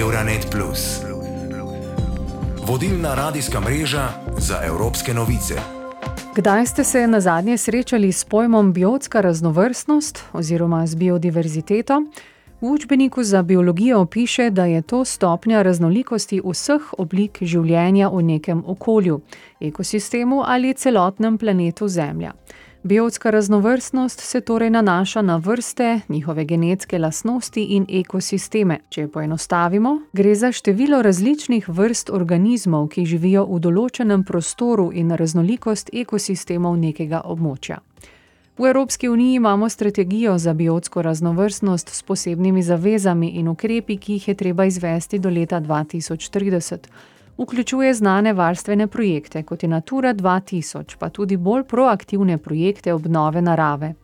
Euronet. Vodilna radijska mreža za evropske novice. Kdaj ste se na zadnje srečali s pojmom biotska raznovrstnost oziroma z biodiverziteto? V učbeniku za biologijo piše, da je to stopnja raznolikosti vseh oblik življenja v nekem okolju, ekosistemu ali celotnem planetu Zemlja. Biotska raznovrstnost se torej nanaša na vrste, njihove genetske lastnosti in ekosisteme. Če poenostavimo, gre za število različnih vrst organizmov, ki živijo v določenem prostoru in raznolikost ekosistemov nekega območja. V Evropski uniji imamo strategijo za biotsko raznovrstnost s posebnimi zavezami in ukrepi, ki jih je treba izvesti do leta 2030. Vključuje znane varstvene projekte, kot je Natura 2000, pa tudi bolj proaktivne projekte obnove narave.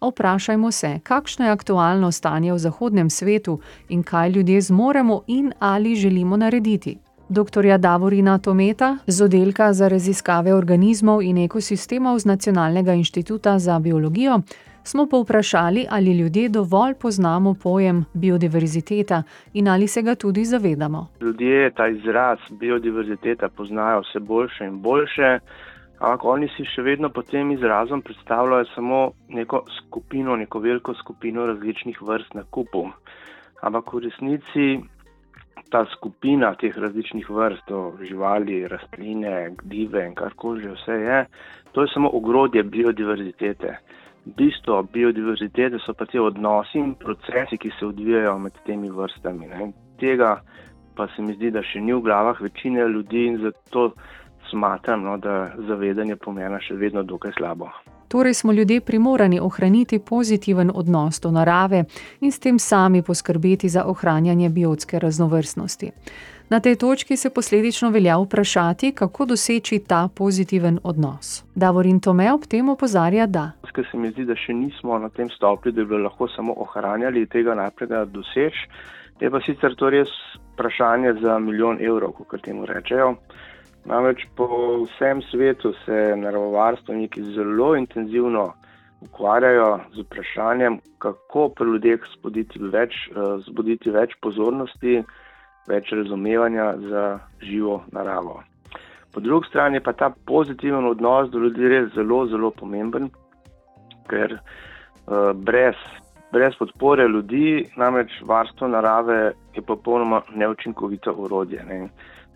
Vprašajmo se, kakšno je aktualno stanje v zahodnem svetu in kaj ljudje zmoremo in ali želimo narediti. Dr. Davorina Tometa z oddelka za raziskave organizmov in ekosistemov z Nacionalnega inštituta za biologijo smo povprašali, ali ljudje dovolj poznamo pojem biodiverziteta in ali se ga tudi zavedamo. Ljudje ta izraz biodiverziteta poznajo vse boljše in boljše, ampak oni si še vedno pod tem izrazom predstavljajo samo neko skupino, neko veliko skupino različnih vrst na kupu. Ampak v resnici ta skupina teh različnih vrst, živali, rastline, gljive in karkoli že vse je, to je samo ogrodje biodiverzitete bistvo biodiverzitete so pa ti odnosi in procesi, ki se odvijajo med temi vrstami. Ne. Tega pa se mi zdi, da še ni v glavah večine ljudi in zato smatram, no, da zavedanje pomena še vedno dokaj slabo. Torej smo ljudje primorani ohraniti pozitiven odnos do narave in s tem sami poskrbeti za ohranjanje biotske raznovrstnosti. Na tej točki se posledično velja vprašati, kako doseči ta pozitiven odnos. Davorin Tome ob tem opozarja, da. Ker se mi zdi, da še nismo na tem stopnju, da bi lahko samo ohranjali tega napredka dosež. Je pa sicer to res vprašanje za milijon evrov, kot temu rečejo. Namreč po vsem svetu se naravovarstveniki zelo intenzivno ukvarjajo z vprašanjem, kako pri ljudeh zbuditi več, eh, zbuditi več pozornosti več razumevanja za živo naravo. Po drugi strani pa ta pozitiven odnos do ljudi res zelo, zelo pomemben, ker uh, brez, brez podpore ljudi, namreč varstvo narave je popolnoma neučinkovito urodje. Ne.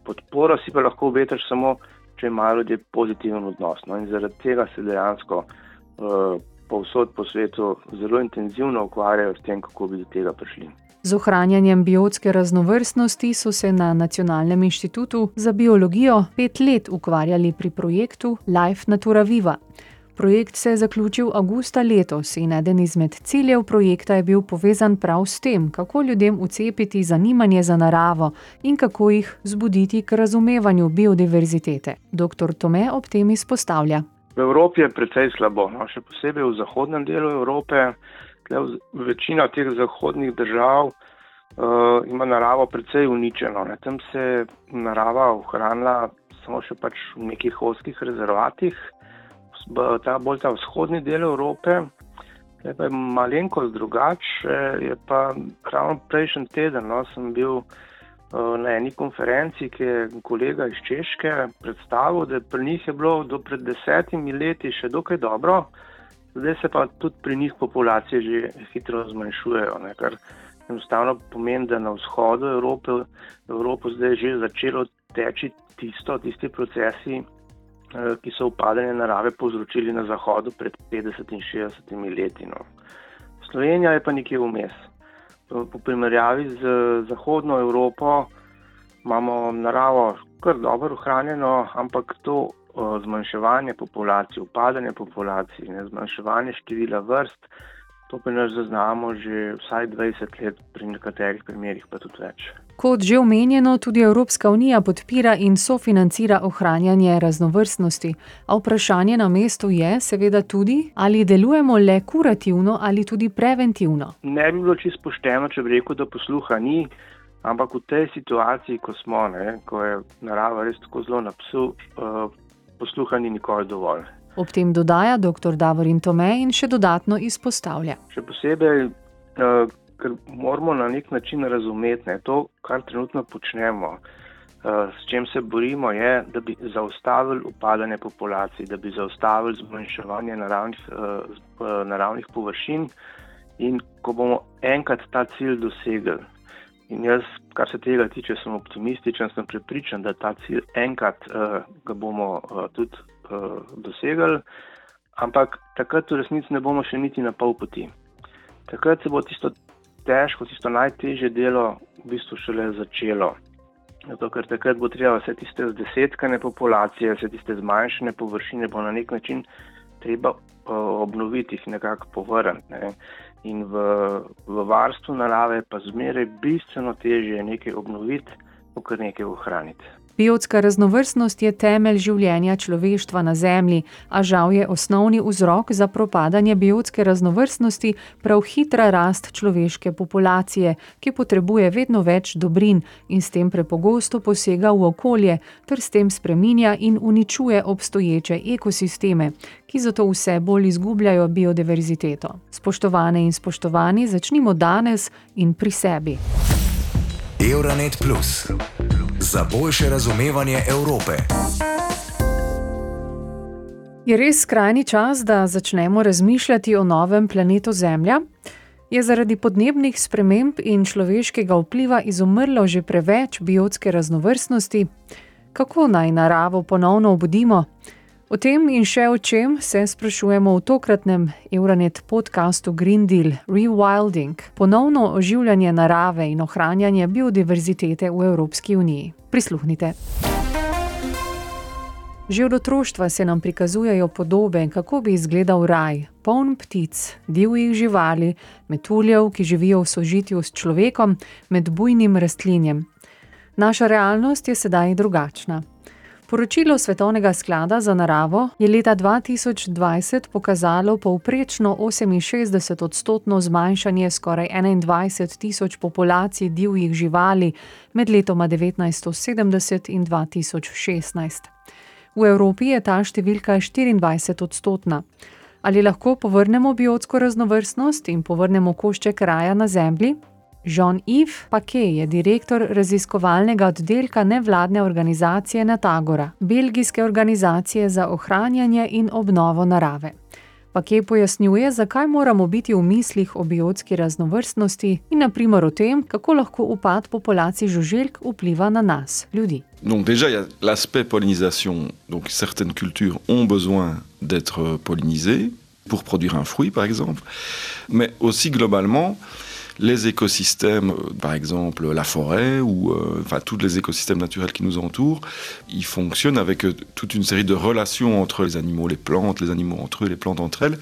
Podporo si pa lahko obetaš samo, če imajo ljudje pozitiven odnos. No. In zaradi tega se dejansko uh, povsod po svetu zelo intenzivno ukvarjajo s tem, kako bi do tega prišli. Z ohranjanjem biotske raznovrstnosti so se na Nacionalnem inštitutu za biologijo pet let ukvarjali pri projektu Life Natura Viva. Projekt se je zaključil avgusta letos in eden izmed ciljev projekta je bil povezan prav s tem, kako ljudem ucepiti zanimanje za naravo in kako jih zbuditi k razumevanju biodiverzitete. Dr. Tome ob tem izpostavlja. V Evropi je precej slabo, no, še posebej v zahodnem delu Evrope večina teh zahodnih držav uh, ima naravo precej uničeno. Ne. Tam se je narava ohranila samo še pač v nekih oskih rezervatih, ta bolj ta vzhodni del Evrope. Je pa malenkost drugače, je pa ravno prejšnji teden no, sem bil uh, na eni konferenci, ki je kolega iz Češke predstavil, da pri njih je bilo do pred desetimi leti še dokaj dobro, uh, Zdaj se pa tudi pri njih populacije že hitro zmanjšujejo, ne, kar enostavno pomeni, da na vzhodu Evrope, Evropo zdaj že začelo teči tisto, tisti procesi, eh, ki so upadanje narave povzročili na zahodu pred 50 in 60 leti. No. Slovenija je pa nekje vmes. Po primerjavi z zahodno Evropo imamo naravo kar dobro ohranjeno, ampak to zmanjševanje populacije, upadanje populacije, ne, zmanjševanje števila vrst, to pa nas zaznamo že vsaj 20 let, pri nekaterih primerjih pa tudi več. Kot že omenjeno, tudi Evropska unija podpira in sofinancira ohranjanje raznovrstnosti, a vprašanje na mestu je, seveda, tudi, ali delujemo le kurativno ali tudi preventivno. Ne bi bilo čisto pošteno, če bi rekel, da posluha ni. Ampak v tej situaciji, ko smo, ne, ko je narava res tako zelo na psu, uh, posluha ni nikoli dovolj. Ob tem dodaja dr. Davorin Tome in še dodatno izpostavlja. Še posebej, eh, ker moramo na nek način razumeti ne, to, kar trenutno počnemo, uh, s čem se borimo, je, da bi zaustavili upadanje populacij, da bi zaustavili zmanjševanje naravnih, uh, naravnih površin. In ko bomo enkrat ta cilj dosegli, in jaz, kar se tega tiče, sem optimističen, sem prepričan, da ta cilj enkrat uh, bomo uh, tudi uh, dosegli, ampak takrat v resnici ne bomo še niti na pol poti. Takrat se bo tisto težko, tisto najtežje delo v bistvu šele začelo. Zato, ker takrat bo treba vse tiste zdesetkane populacije, vse tiste zmanjšane površine, bo na nek način treba uh, obnoviti, jih nekako povrniti. Ne. In v, v varstvu narave pa zmeraj bistveno težje nekaj obnoviti, kot nekaj ohraniti. Biotska raznovrstnost je temelj življenja človeštva na Zemlji, a žal je osnovni vzrok za propadanje biotske raznovrstnosti prav hitra rast človeške populacije, ki potrebuje vedno več dobrin in s tem prepogosto posega v okolje ter s tem spreminja in uničuje obstoječe ekosisteme, ki zato vse bolj izgubljajo biodiverziteto. Spoštovane in spoštovani, začnimo danes in pri sebi. Euronet Plus za boljše razumevanje Evrope. Je res skrajni čas, da začnemo razmišljati o novem planetu Zemlja? Je zaradi podnebnih sprememb in človeškega vpliva izumrlo že preveč biotske raznovrstnosti? Kako naj naravo ponovno obudimo? O tem in še o čem se sprašujemo v tokratnem Euronet podkastu Green Deal Rewilding, ponovno oživljanje narave in ohranjanje biodiverzitete v Evropski uniji. Prisluhnite. Že od otroštva se nam prikazujejo podobe, kako bi izgledal raj, poln ptic, divjih živali, metuljev, ki živijo v sožitju s človekom, med bujnim rastlinjem. Naša realnost je sedaj drugačna. Poročilo Svetovnega sklada za naravo je leta 2020 pokazalo povprečno 68 odstotno zmanjšanje skoraj 21 tisoč populacij divjih živali med letoma 1970 in 2016. V Evropi je ta številka 24 odstotna. Ali lahko povrnemo biotsko raznovrstnost in povrnemo košček raja na Zemlji? Jean-Yves Paquet je direktor raziskovalnega oddelka nevladne organizacije Natagora, belgijske organizacije za ohranjanje in obnovo narave. Paquet pojasnjuje, zakaj moramo biti v mislih o biotski raznovrstnosti in naprimer o tem, kako lahko upad populacij žuželk vpliva na nas, ljudi. Donc déjà, il y a l'aspect pollinisation. Donc certaines cultures ont besoin d'être pollinisées pour produire un fruit, par exemple. Mais aussi globalement, les écosystèmes, euh, par exemple la forêt ou euh, enfin tous les écosystèmes naturels qui nous entourent, ils fonctionnent avec euh, toute une série de relations entre les animaux, les plantes, les animaux entre eux, les plantes entre elles.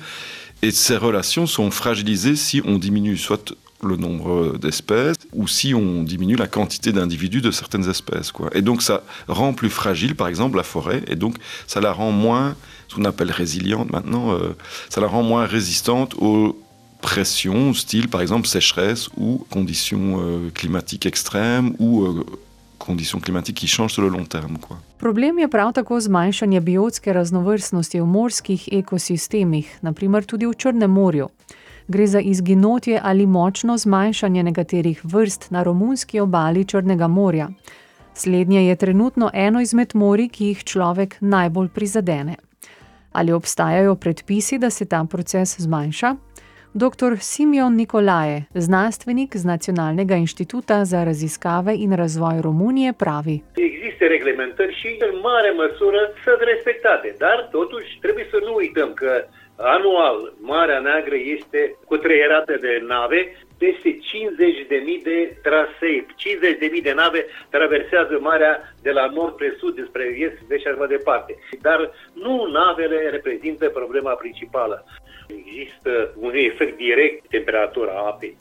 Et ces relations sont fragilisées si on diminue soit le nombre d'espèces ou si on diminue la quantité d'individus de certaines espèces. Et donc ça rend plus fragile, par exemple, la forêt, et donc ça la rend moins, ce qu'on appelle résiliente maintenant, ça la rend moins résistante aux pression, style par exemple sécheresse ou conditions euh, climatiques extrêmes ou euh, conditions climatiques qui changent sur le long terme. Quoi. Problem je prav tako zmanjšanje biotske raznovrstnosti v morskih ekosistemih, naprimer tudi v Črnem morju. Gre za izginotje ali močno zmanjšanje nekaterih vrst na romunski obali Črnega morja. Slednje je trenutno eno izmed morij, ki jih človek najbolj prizadene. Ali obstajajo predpisi, da se ta proces zmanjša? Dr. Simeon Nikolaje, znanstvenik z Nacionalnega inštituta za raziskave in razvoj Romunije, pravi: Există reglementări și în mare măsură sunt respectate, dar totuși trebuie să nu uităm că anual Marea Neagră este cutreierată de nave, peste 50.000 de trasee, 50.000 de nave traversează marea de la nord spre sud, despre est, vest și așa mai departe. Dar nu navele reprezintă problema principală. Există un efect direct temperatura apei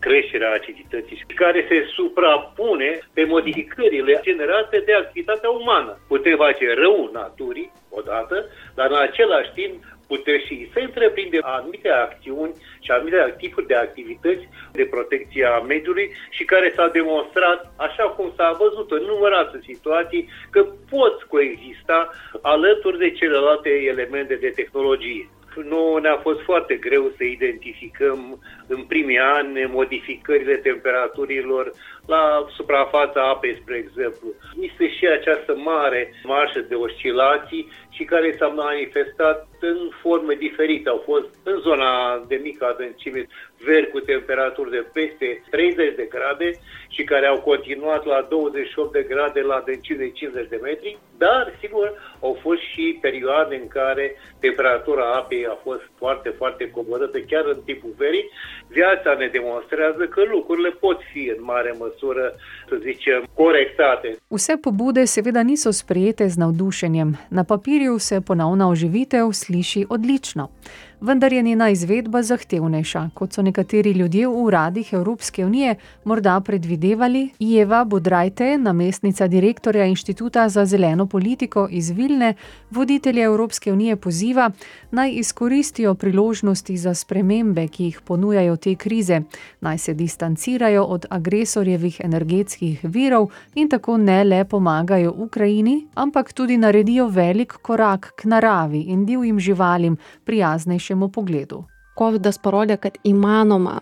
creșterea acidității care se suprapune pe modificările generate de activitatea umană. Putem face rău naturii, odată, dar în același timp putem și să întreprinde anumite acțiuni și anumite tipuri de activități de protecție a mediului și care s-a demonstrat, așa cum s-a văzut în numeroase situații, că pot coexista alături de celelalte elemente de tehnologie. Nu ne-a fost foarte greu să identificăm în primii ani modificările temperaturilor la suprafața apei, spre exemplu. Este și această mare marșă de oscilații și care s-a manifestat în forme diferite. Au fost în zona de mică adâncime veri cu temperaturi de peste 30 de grade și care au continuat la 28 de grade la adâncime de 50 de metri, dar, sigur, au fost și perioade în care temperatura apei a fost foarte, foarte coborâtă chiar în timpul verii. Viața ne demonstrează că lucrurile pot fi în mare măsură, să zicem, corectate. Vse pobude seveda niso sprejete z navdušenjem. Na papirju se ponovna oživitev sliši odlično. Vendar je njena izvedba zahtevnejša, kot so nekateri ljudje v uradih Evropske unije morda predvidevali. Jeva Budrajte, namestnica direktorja Inštituta za zeleno politiko iz Vilne, voditelje Evropske unije poziva, naj izkoristijo priložnosti za spremembe, ki jih ponujajo te krize, naj se distancirajo od agresorjevih energetskih virov in tako ne le pomagajo Ukrajini, ampak tudi naredijo velik korak k naravi in divjim živalim prijaznejšim šiemu pogledu. COVID parodė, kad įmanoma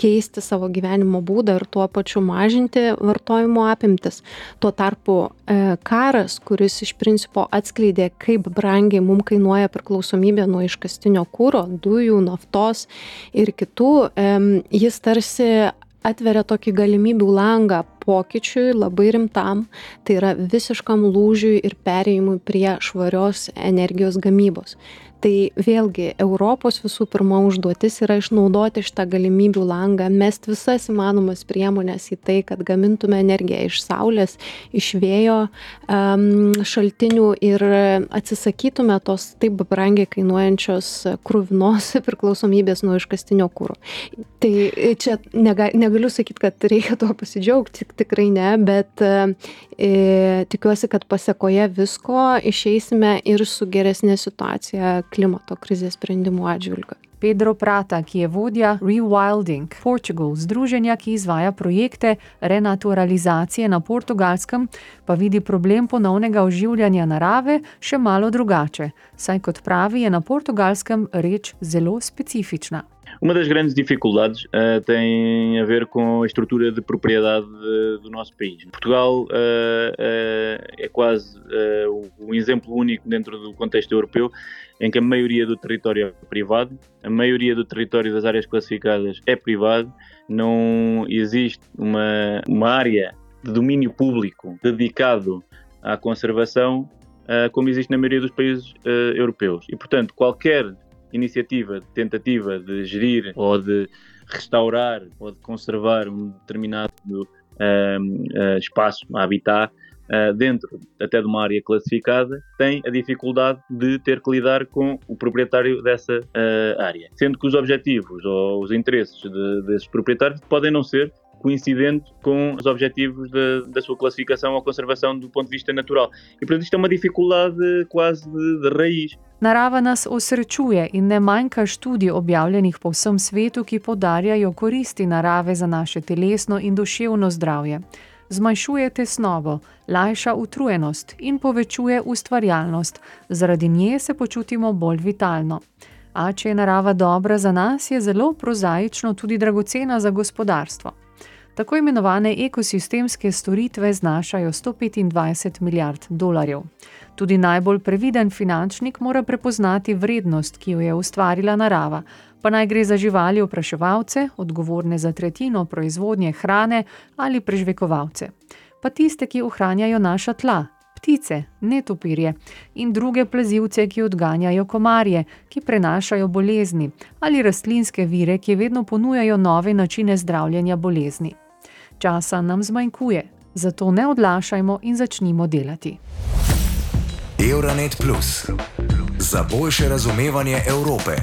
keisti savo gyvenimo būdą ir tuo pačiu mažinti vartojimo apimtis. Tuo tarpu e, karas, kuris iš principo atskleidė, kaip brangiai mums kainuoja priklausomybė nuo iškastinio kūro, dujų, naftos ir kitų, e, jis tarsi atveria tokį galimybių langą pokyčiui labai rimtam, tai yra visiškam lūžiui ir perėjimui prie švarios energijos gamybos tai vėlgi europos visų pirma užduotis yra išnaudoti šitą galimybių langą mest visas įmanomas priemones į tai kad gamintume energiją iš saulės iš vėjo am šaltinių ir atsisakytume tos taip brangiai kainuojančios kruvinos priklausomybės nuo iškastinio kuro. Tai čia nega negaliu sakyt kad reikia tuo pasidžiaugt tik tikrai ne bet e, tikiuosi kad pasekoje visko išeisime ir su geresne situacija klimato krizės sprendimų atžvilgiu. Pedro Prata, ki je vodja Rewilding Portugal, združenja, ki izvaja projekte renaturalizacije na portugalskem, pa vidi problem ponovnega oživljanja narave še malo drugače, saj kot pravi, je na portugalskem reč zelo specifična. Uma das grandes dificuldades uh, tem a ver com a estrutura de propriedade de, do nosso país. Portugal uh, uh, é quase um exemplo único dentro do contexto europeu em que a maioria do território é privado, a maioria do território das áreas classificadas é privado, não existe uma, uma área de domínio público dedicado à conservação como existe na maioria dos países europeus. E, portanto, qualquer iniciativa, tentativa de gerir ou de restaurar ou de conservar um determinado uh, espaço, habitat, uh, dentro até de uma área classificada, tem a dificuldade de ter que lidar com o proprietário dessa uh, área. Sendo que os objetivos ou os interesses de, desses proprietários podem não ser coincidente com os objetivos de, da sua classificação ou conservação do ponto de vista natural. E, portanto, isto é uma dificuldade quase de, de raiz. Narava nas osrečuje in ne manjka študij objavljenih po vsem svetu, ki podarjajo koristi narave za naše telesno in duševno zdravje. Zmanjšuje tesnobo, lajša utrujenost in povečuje ustvarjalnost, zaradi nje se počutimo bolj vitalno. A če je narava dobra za nas, je zelo prozaično tudi dragocena za gospodarstvo. Tako imenovane ekosistemske storitve znašajo 125 milijard dolarjev. Tudi najbolj previden finančnik mora prepoznati vrednost, ki jo je ustvarila narava, pa naj gre za živali opraševalce, odgovorne za tretjino proizvodnje hrane ali prežvekovalce, pa tiste, ki ohranjajo naša tla. Ptice, netopirje in druge plazivce, ki odganjajo komarje, ki prenašajo bolezni, ali rastlinske vire, ki vedno ponujajo nove načine zdravljenja bolezni. Časa nam zmanjkuje, zato ne odlašajmo in začnimo delati. Euronet Plus za boljše razumevanje Evrope.